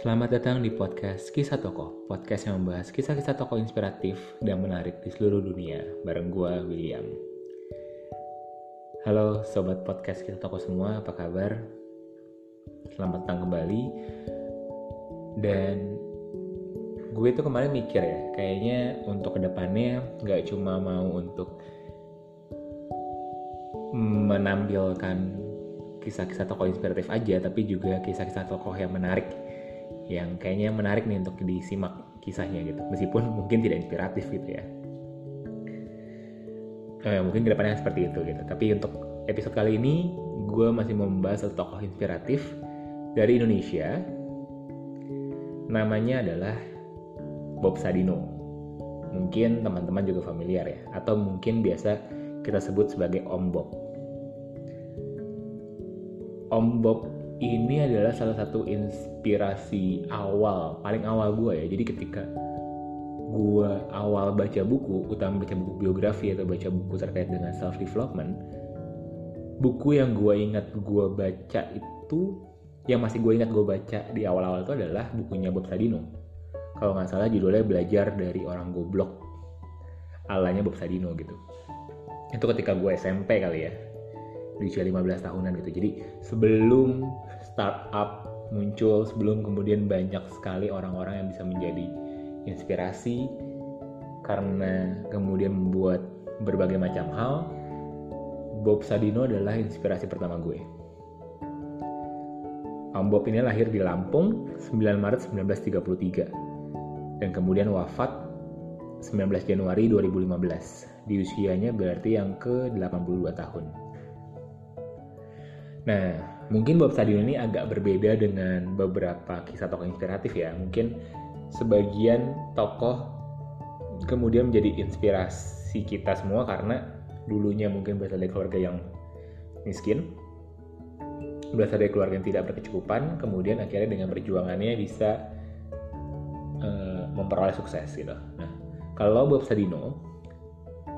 Selamat datang di podcast Kisah Tokoh, podcast yang membahas kisah-kisah tokoh inspiratif dan menarik di seluruh dunia, bareng gue, William. Halo Sobat Podcast Kisah Tokoh semua, apa kabar? Selamat datang kembali. Dan gue tuh kemarin mikir ya, kayaknya untuk ke depannya gak cuma mau untuk menampilkan kisah-kisah tokoh inspiratif aja, tapi juga kisah-kisah tokoh yang menarik yang kayaknya menarik nih untuk disimak kisahnya gitu. Meskipun mungkin tidak inspiratif gitu ya. Eh, mungkin ke depannya seperti itu gitu. Tapi untuk episode kali ini gue masih membahas satu tokoh inspiratif dari Indonesia. Namanya adalah Bob Sadino. Mungkin teman-teman juga familiar ya. Atau mungkin biasa kita sebut sebagai Om Bob. Om Bob ini adalah salah satu inspirasi awal paling awal gue ya. Jadi ketika gue awal baca buku utama baca buku biografi atau baca buku terkait dengan self development buku yang gue ingat gue baca itu yang masih gue ingat gue baca di awal-awal itu adalah bukunya Bob Sadino. Kalau nggak salah judulnya belajar dari orang goblok. Alanya Bob Sadino gitu. Itu ketika gue SMP kali ya. Di usia 15 tahunan gitu. Jadi sebelum startup muncul sebelum kemudian banyak sekali orang-orang yang bisa menjadi inspirasi karena kemudian membuat berbagai macam hal Bob Sadino adalah inspirasi pertama gue. Om Bob ini lahir di Lampung 9 Maret 1933 dan kemudian wafat 19 Januari 2015 di usianya berarti yang ke-82 tahun. Nah, mungkin Bob Sadino ini agak berbeda dengan beberapa kisah tokoh inspiratif ya. Mungkin sebagian tokoh kemudian menjadi inspirasi kita semua karena dulunya mungkin berasal dari keluarga yang miskin, berasal dari keluarga yang tidak berkecukupan, kemudian akhirnya dengan perjuangannya bisa uh, memperoleh sukses gitu. Nah, kalau Bob Sadino,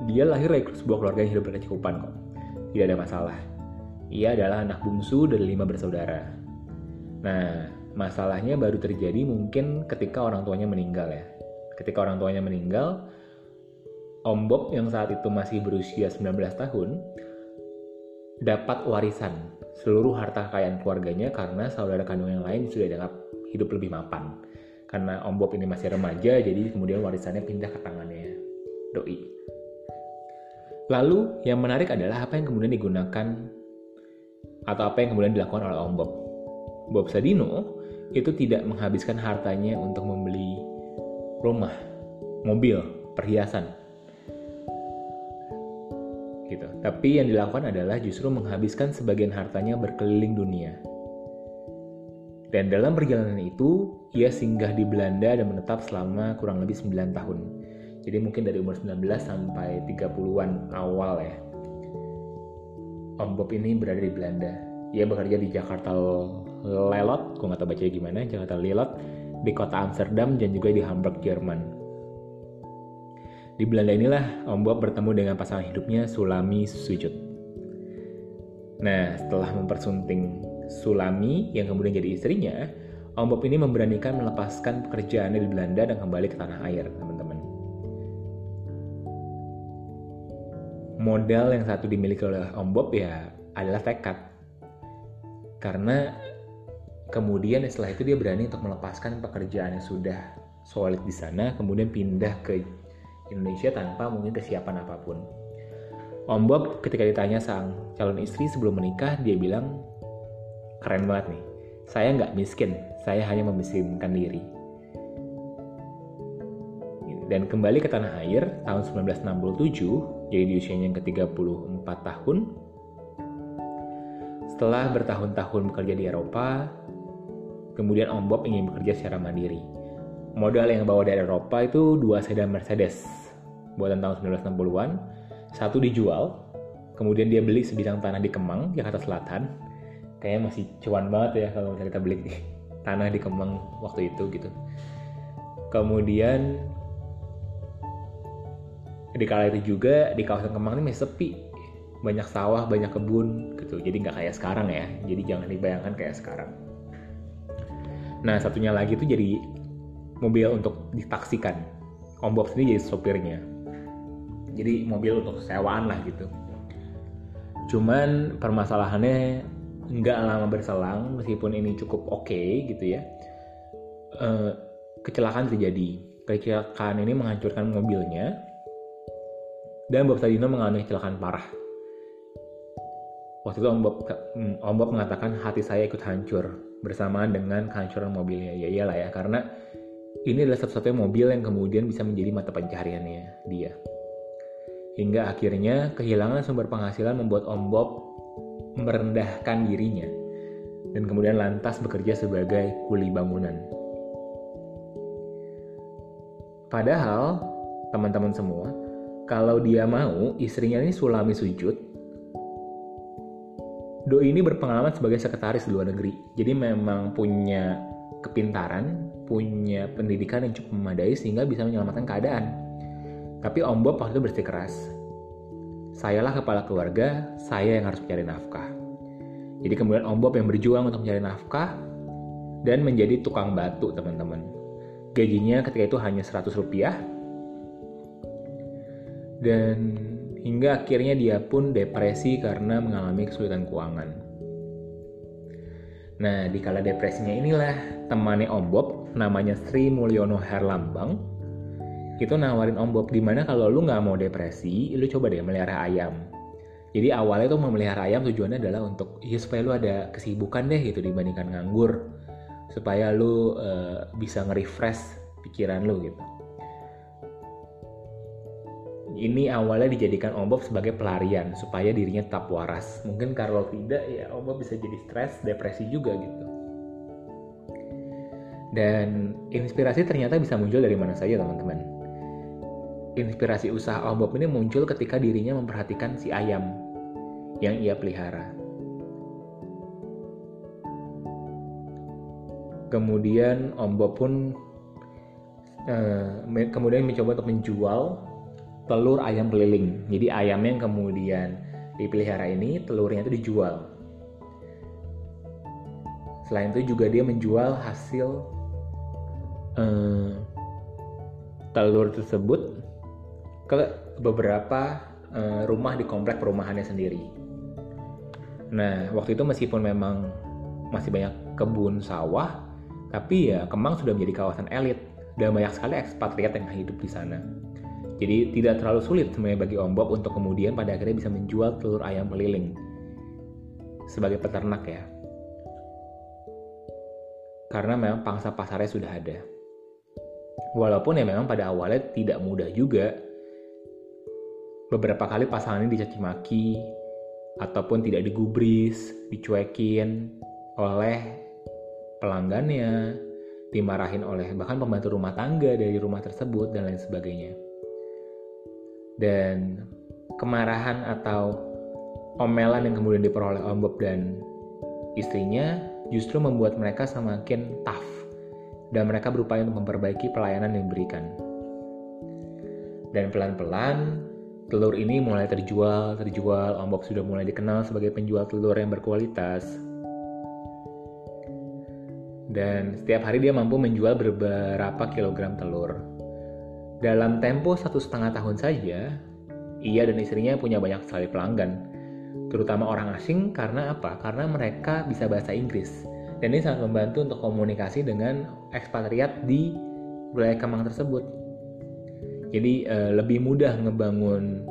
dia lahir dari sebuah keluarga yang hidup berkecukupan kok, tidak ada masalah ia adalah anak bungsu dari lima bersaudara. Nah, masalahnya baru terjadi mungkin ketika orang tuanya meninggal ya. Ketika orang tuanya meninggal, Om Bob yang saat itu masih berusia 19 tahun dapat warisan seluruh harta kekayaan keluarganya karena saudara kandung yang lain sudah dianggap hidup lebih mapan. Karena Om Bob ini masih remaja, jadi kemudian warisannya pindah ke tangannya doi. Lalu yang menarik adalah apa yang kemudian digunakan atau apa yang kemudian dilakukan oleh Om Bob. Bob Sadino itu tidak menghabiskan hartanya untuk membeli rumah, mobil, perhiasan. Gitu. Tapi yang dilakukan adalah justru menghabiskan sebagian hartanya berkeliling dunia. Dan dalam perjalanan itu, ia singgah di Belanda dan menetap selama kurang lebih 9 tahun. Jadi mungkin dari umur 19 sampai 30-an awal ya. Om Bob ini berada di Belanda. Ia bekerja di Jakarta Lelot, gue nggak tahu bacanya gimana, Jakarta Lelot, di kota Amsterdam dan juga di Hamburg, Jerman. Di Belanda inilah Om Bob bertemu dengan pasangan hidupnya Sulami Sujud. Nah, setelah mempersunting Sulami yang kemudian jadi istrinya, Om Bob ini memberanikan melepaskan pekerjaannya di Belanda dan kembali ke tanah air, modal yang satu dimiliki oleh Om Bob ya adalah tekad. Karena kemudian setelah itu dia berani untuk melepaskan pekerjaan yang sudah solid di sana, kemudian pindah ke Indonesia tanpa mungkin kesiapan apa pun. Om Bob ketika ditanya sang calon istri sebelum menikah, dia bilang, keren banget nih, saya nggak miskin, saya hanya memiskinkan diri. Dan kembali ke tanah air tahun 1967, jadi di usianya yang ke-34 tahun. Setelah bertahun-tahun bekerja di Eropa, kemudian Om Bob ingin bekerja secara mandiri. Modal yang bawa dari Eropa itu dua sedan Mercedes buatan tahun 1960-an. Satu dijual, kemudian dia beli sebidang tanah di Kemang, Jakarta Selatan. Kayaknya masih cuan banget ya kalau kita beli tanah di Kemang waktu itu gitu. Kemudian di kala itu juga di kawasan Kemang ini masih sepi banyak sawah banyak kebun gitu jadi nggak kayak sekarang ya jadi jangan dibayangkan kayak sekarang Nah satunya lagi itu jadi mobil untuk ditaksikan. Om Bob sendiri jadi sopirnya. Jadi mobil untuk sewaan lah gitu. Cuman permasalahannya nggak lama berselang meskipun ini cukup oke okay, gitu ya. Uh, kecelakaan terjadi. Kecelakaan ini menghancurkan mobilnya dan Bob Sadino mengalami kecelakaan parah. Waktu itu Om Bob, Om Bob mengatakan hati saya ikut hancur bersamaan dengan kehancuran mobilnya. Ya iyalah ya, karena ini adalah satu-satunya mobil yang kemudian bisa menjadi mata pencahariannya dia. Hingga akhirnya kehilangan sumber penghasilan membuat Om Bob merendahkan dirinya dan kemudian lantas bekerja sebagai kuli bangunan. Padahal, teman-teman semua, kalau dia mau, istrinya ini sulami sujud, Doi ini berpengalaman sebagai sekretaris di luar negeri, jadi memang punya kepintaran, punya pendidikan yang cukup memadai sehingga bisa menyelamatkan keadaan. Tapi Om Bob waktu itu bersikeras, sayalah kepala keluarga, saya yang harus mencari nafkah. Jadi kemudian Om Bob yang berjuang untuk mencari nafkah dan menjadi tukang batu teman-teman. Gajinya ketika itu hanya 100 rupiah. Dan hingga akhirnya dia pun depresi karena mengalami kesulitan keuangan. Nah, di kala depresinya inilah temannya Om Bob, namanya Sri Mulyono Herlambang, itu nawarin Om Bob di mana kalau lu nggak mau depresi, lu coba deh melihara ayam. Jadi awalnya tuh memelihara ayam tujuannya adalah untuk ya supaya lu ada kesibukan deh gitu dibandingkan nganggur, supaya lu uh, bisa nge-refresh pikiran lu gitu ini awalnya dijadikan Om Bob sebagai pelarian supaya dirinya tetap waras. Mungkin kalau tidak ya Om Bob bisa jadi stres, depresi juga gitu. Dan inspirasi ternyata bisa muncul dari mana saja teman-teman. Inspirasi usaha Om Bob ini muncul ketika dirinya memperhatikan si ayam yang ia pelihara. Kemudian Om Bob pun uh, kemudian mencoba untuk menjual telur ayam keliling. Jadi ayam yang kemudian dipelihara ini telurnya itu dijual. Selain itu juga dia menjual hasil eh, telur tersebut ke beberapa eh, rumah di komplek perumahannya sendiri. Nah, waktu itu meskipun memang masih banyak kebun sawah, tapi ya Kemang sudah menjadi kawasan elit dan banyak sekali ekspatriat yang hidup di sana. Jadi tidak terlalu sulit sebenarnya bagi Om Bob untuk kemudian pada akhirnya bisa menjual telur ayam keliling sebagai peternak ya. Karena memang pangsa pasarnya sudah ada. Walaupun ya memang pada awalnya tidak mudah juga. Beberapa kali pasangan ini dicaci maki ataupun tidak digubris, dicuekin oleh pelanggannya, dimarahin oleh bahkan pembantu rumah tangga dari rumah tersebut dan lain sebagainya dan kemarahan atau omelan yang kemudian diperoleh Om Bob dan istrinya justru membuat mereka semakin tough dan mereka berupaya untuk memperbaiki pelayanan yang diberikan. Dan pelan-pelan telur ini mulai terjual, terjual, Om Bob sudah mulai dikenal sebagai penjual telur yang berkualitas. Dan setiap hari dia mampu menjual beberapa kilogram telur. Dalam tempo satu setengah tahun saja, ia dan istrinya punya banyak sekali pelanggan, terutama orang asing karena apa? Karena mereka bisa bahasa Inggris. Dan ini sangat membantu untuk komunikasi dengan ekspatriat di wilayah Kemang tersebut. Jadi e, lebih mudah ngebangun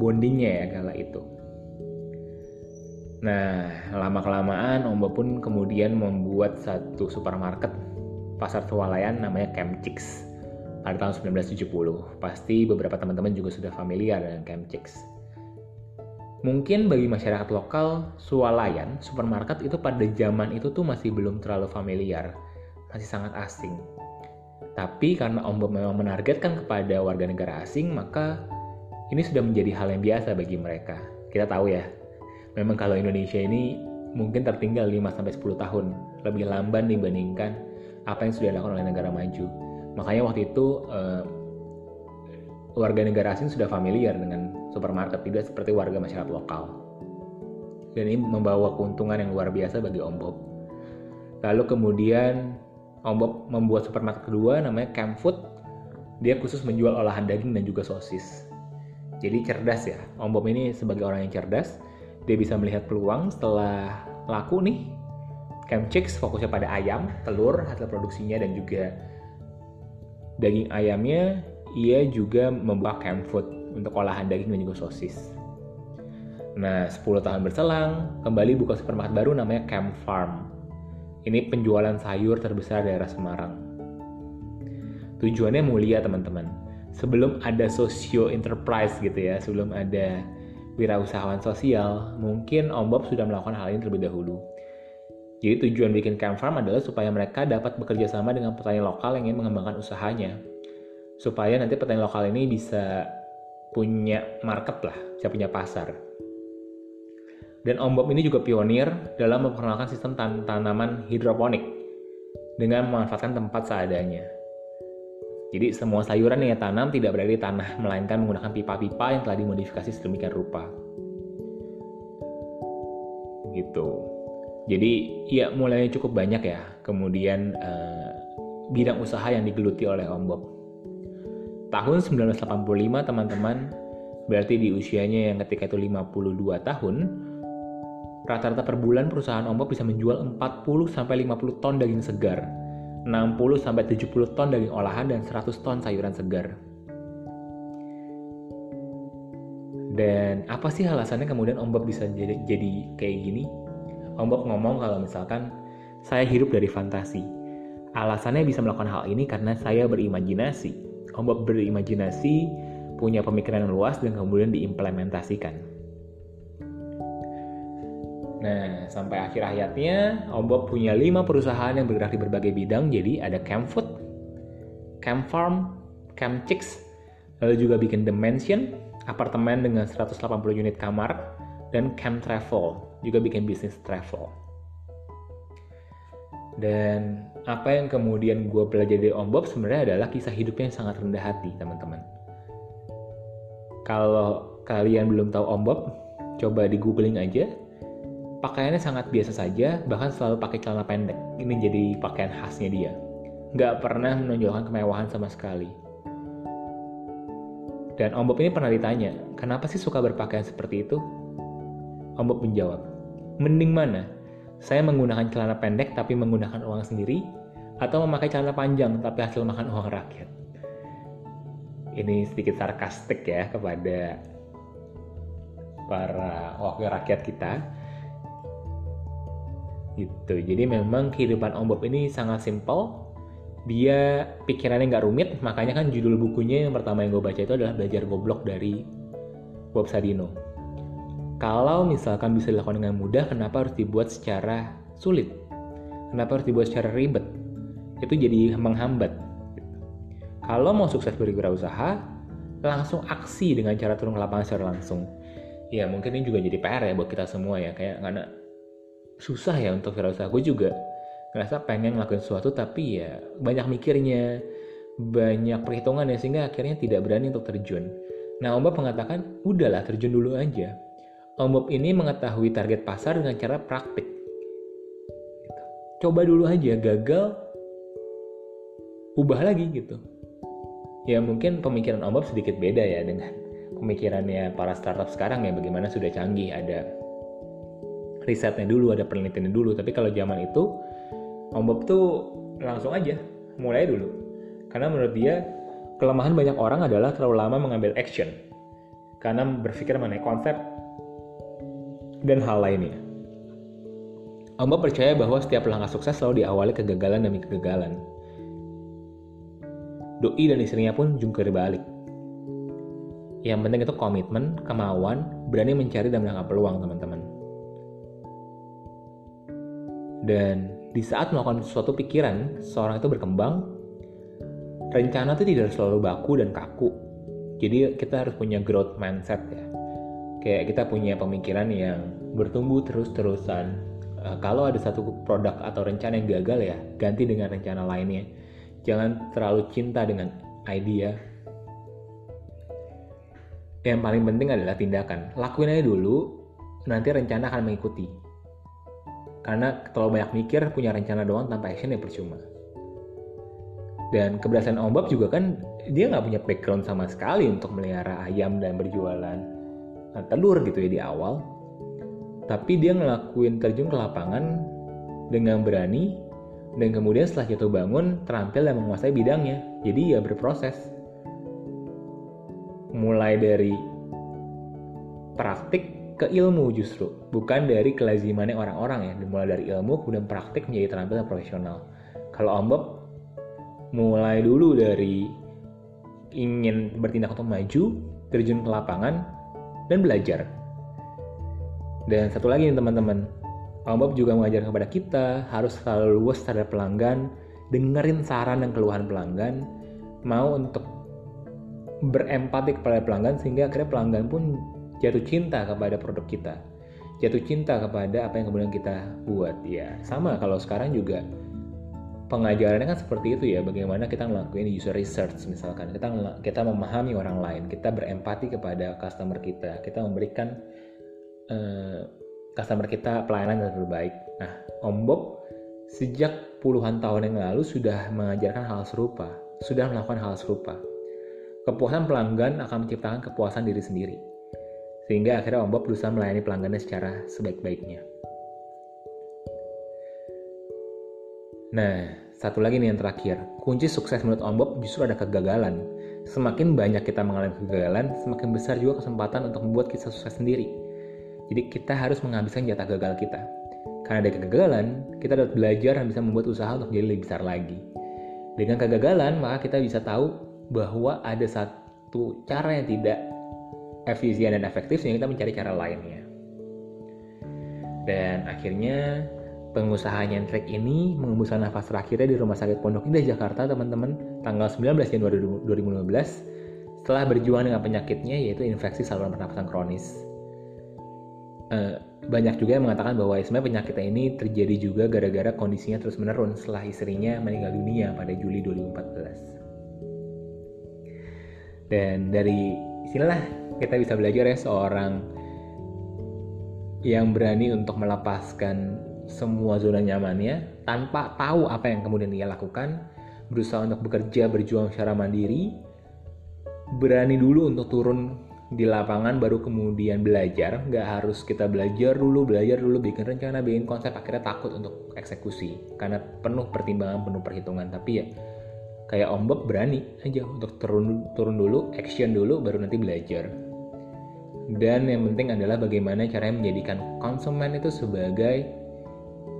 bondingnya ya kala itu. Nah, lama-kelamaan Omba pun kemudian membuat satu supermarket pasar swalayan namanya Camp Chicks pada tahun 1970. Pasti beberapa teman-teman juga sudah familiar dengan Camp Chicks. Mungkin bagi masyarakat lokal, swalayan, supermarket itu pada zaman itu tuh masih belum terlalu familiar, masih sangat asing. Tapi karena Om Bob memang menargetkan kepada warga negara asing, maka ini sudah menjadi hal yang biasa bagi mereka. Kita tahu ya, memang kalau Indonesia ini mungkin tertinggal 5-10 tahun, lebih lamban dibandingkan apa yang sudah dilakukan oleh negara maju Makanya waktu itu uh, warga negara asing sudah familiar dengan supermarket tidak seperti warga masyarakat lokal. Dan ini membawa keuntungan yang luar biasa bagi Om Bob. Lalu kemudian Om Bob membuat supermarket kedua namanya Camp Food. Dia khusus menjual olahan daging dan juga sosis. Jadi cerdas ya. Om Bob ini sebagai orang yang cerdas, dia bisa melihat peluang setelah laku nih. Camp Chicks fokusnya pada ayam, telur, hasil produksinya dan juga daging ayamnya. Ia juga membawa Camp Food untuk olahan daging dan juga sosis. Nah, 10 tahun berselang, kembali buka supermarket baru namanya Camp Farm. Ini penjualan sayur terbesar daerah Semarang. Tujuannya mulia, teman-teman. Sebelum ada socio enterprise gitu ya, sebelum ada wirausahawan sosial, mungkin Om Bob sudah melakukan hal ini terlebih dahulu. Jadi tujuan bikin Camp Farm adalah supaya mereka dapat bekerja sama dengan petani lokal yang ingin mengembangkan usahanya. Supaya nanti petani lokal ini bisa punya market lah, bisa punya pasar. Dan Om Bob ini juga pionir dalam memperkenalkan sistem tan tanaman hidroponik dengan memanfaatkan tempat seadanya. Jadi semua sayuran yang tanam tidak berada di tanah, melainkan menggunakan pipa-pipa yang telah dimodifikasi sedemikian rupa. Gitu. Jadi ya mulai cukup banyak ya. Kemudian uh, bidang usaha yang digeluti oleh Om Bob. Tahun 1985 teman-teman berarti di usianya yang ketika itu 52 tahun Rata-rata per bulan perusahaan Om Bob bisa menjual 40 sampai 50 ton daging segar, 60 sampai 70 ton daging olahan dan 100 ton sayuran segar. Dan apa sih alasannya kemudian Om Bob bisa jadi, jadi kayak gini? Om Bob ngomong kalau misalkan saya hidup dari fantasi. Alasannya bisa melakukan hal ini karena saya berimajinasi. Om Bob berimajinasi, punya pemikiran yang luas dan kemudian diimplementasikan. Nah, sampai akhir hayatnya, Om Bob punya 5 perusahaan yang bergerak di berbagai bidang. Jadi ada Camp Food, Camp Farm, lalu juga bikin The Mansion, apartemen dengan 180 unit kamar, dan Camp Travel, juga bikin bisnis travel. Dan apa yang kemudian gue belajar dari Om Bob sebenarnya adalah kisah hidupnya yang sangat rendah hati, teman-teman. Kalau kalian belum tahu Om Bob, coba di googling aja, Pakaiannya sangat biasa saja, bahkan selalu pakai celana pendek. Ini jadi pakaian khasnya dia. Nggak pernah menonjolkan kemewahan sama sekali. Dan Om Bob ini pernah ditanya, kenapa sih suka berpakaian seperti itu? Om Bob menjawab, mending mana? Saya menggunakan celana pendek tapi menggunakan uang sendiri, atau memakai celana panjang tapi hasil makan uang rakyat? Ini sedikit sarkastik ya kepada para wakil rakyat kita gitu jadi memang kehidupan Om Bob ini sangat simpel dia pikirannya nggak rumit makanya kan judul bukunya yang pertama yang gue baca itu adalah belajar goblok dari Bob Sadino kalau misalkan bisa dilakukan dengan mudah kenapa harus dibuat secara sulit? Kenapa harus dibuat secara ribet? Itu jadi menghambat. Kalau mau sukses berwirausaha langsung aksi dengan cara turun ke lapangan secara langsung. Ya mungkin ini juga jadi PR ya buat kita semua ya. Kayak karena susah ya untuk wirausaha. Gue juga ngerasa pengen ngelakuin sesuatu tapi ya banyak mikirnya banyak perhitungan ya sehingga akhirnya tidak berani untuk terjun. Nah Om Bob mengatakan udahlah terjun dulu aja Om Bob ini mengetahui target pasar dengan cara praktik gitu. coba dulu aja gagal ubah lagi gitu ya mungkin pemikiran Om Bob sedikit beda ya dengan pemikirannya para startup sekarang ya bagaimana sudah canggih ada risetnya dulu, ada penelitiannya dulu. Tapi kalau zaman itu, Om Bob tuh langsung aja, mulai dulu. Karena menurut dia, kelemahan banyak orang adalah terlalu lama mengambil action. Karena berpikir mengenai konsep dan hal lainnya. Bob percaya bahwa setiap langkah sukses selalu diawali kegagalan demi kegagalan. Doi dan istrinya pun jungkir balik. Yang penting itu komitmen, kemauan, berani mencari dan menangkap peluang teman-teman. Dan di saat melakukan suatu pikiran, seorang itu berkembang, rencana itu tidak selalu baku dan kaku. Jadi kita harus punya growth mindset ya. Kayak kita punya pemikiran yang bertumbuh terus-terusan. Uh, kalau ada satu produk atau rencana yang gagal ya, ganti dengan rencana lainnya. Jangan terlalu cinta dengan ide. Yang paling penting adalah tindakan. Lakuin aja dulu, nanti rencana akan mengikuti karena terlalu banyak mikir, punya rencana doang tanpa action ya percuma. dan keberhasilan Om Bob juga kan dia nggak punya background sama sekali untuk melihara ayam dan berjualan telur gitu ya di awal. Tapi dia ngelakuin terjun ke lapangan dengan berani. Dan kemudian setelah jatuh bangun terampil dan menguasai bidangnya. Jadi ya berproses. Mulai dari praktik ke ilmu justru. Bukan dari kelazimannya orang-orang ya. Dimulai dari ilmu kemudian praktik menjadi terampil dan profesional. Kalau Om Bob mulai dulu dari ingin bertindak untuk maju terjun ke lapangan dan belajar dan satu lagi nih teman-teman, Om Bob juga mengajar kepada kita harus selalu luas terhadap pelanggan, dengerin saran dan keluhan pelanggan, mau untuk berempati kepada pelanggan sehingga akhirnya pelanggan pun jatuh cinta kepada produk kita. Jatuh cinta kepada apa yang kemudian kita buat. Ya, sama kalau sekarang juga pengajarannya kan seperti itu ya bagaimana kita ngelakuin user research misalkan kita kita memahami orang lain kita berempati kepada customer kita kita memberikan uh, customer kita pelayanan yang terbaik. Nah, Om Bob sejak puluhan tahun yang lalu sudah mengajarkan hal serupa, sudah melakukan hal serupa. Kepuasan pelanggan akan menciptakan kepuasan diri sendiri. Sehingga akhirnya Om Bob berusaha melayani pelanggannya secara sebaik-baiknya. Nah, satu lagi nih yang terakhir. Kunci sukses menurut Om Bob justru ada kegagalan. Semakin banyak kita mengalami kegagalan, semakin besar juga kesempatan untuk membuat kisah sukses sendiri jadi kita harus menghabiskan jatah gagal kita. Karena dari kegagalan, kita dapat belajar dan bisa membuat usaha untuk jadi lebih besar lagi. Dengan kegagalan, maka kita bisa tahu bahwa ada satu cara yang tidak efisien dan efektif sehingga kita mencari cara lainnya. Dan akhirnya pengusaha nyentrik ini mengembuskan nafas terakhirnya di Rumah Sakit Pondok Indah Jakarta, teman-teman, tanggal 19 Januari 2015 setelah berjuang dengan penyakitnya yaitu infeksi saluran pernapasan kronis. Uh, banyak juga yang mengatakan bahwa sebenarnya penyakitnya ini terjadi juga gara-gara kondisinya terus menurun setelah istrinya meninggal dunia pada Juli 2014. Dan dari sinilah kita bisa belajar ya seorang yang berani untuk melepaskan semua zona nyamannya tanpa tahu apa yang kemudian ia lakukan, berusaha untuk bekerja berjuang secara mandiri, berani dulu untuk turun di lapangan baru kemudian belajar. Nggak harus kita belajar dulu belajar dulu bikin rencana bikin konsep akhirnya takut untuk eksekusi. Karena penuh pertimbangan penuh perhitungan. Tapi ya kayak ombak berani aja untuk turun turun dulu action dulu baru nanti belajar. Dan yang penting adalah bagaimana caranya menjadikan konsumen itu sebagai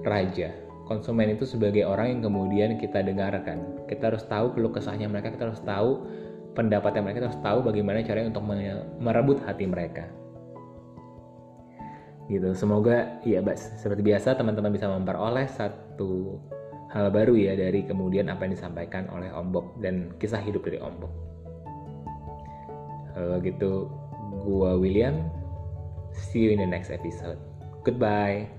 raja. Konsumen itu sebagai orang yang kemudian kita dengarkan. Kita harus tahu keluh kesahnya mereka kita harus tahu pendapatnya mereka harus tahu bagaimana caranya untuk merebut hati mereka. Gitu. Semoga ya seperti biasa teman-teman bisa memperoleh satu hal baru ya dari kemudian apa yang disampaikan oleh Ombok dan kisah hidup dari Ombok kalau gitu gua William. See you in the next episode. Goodbye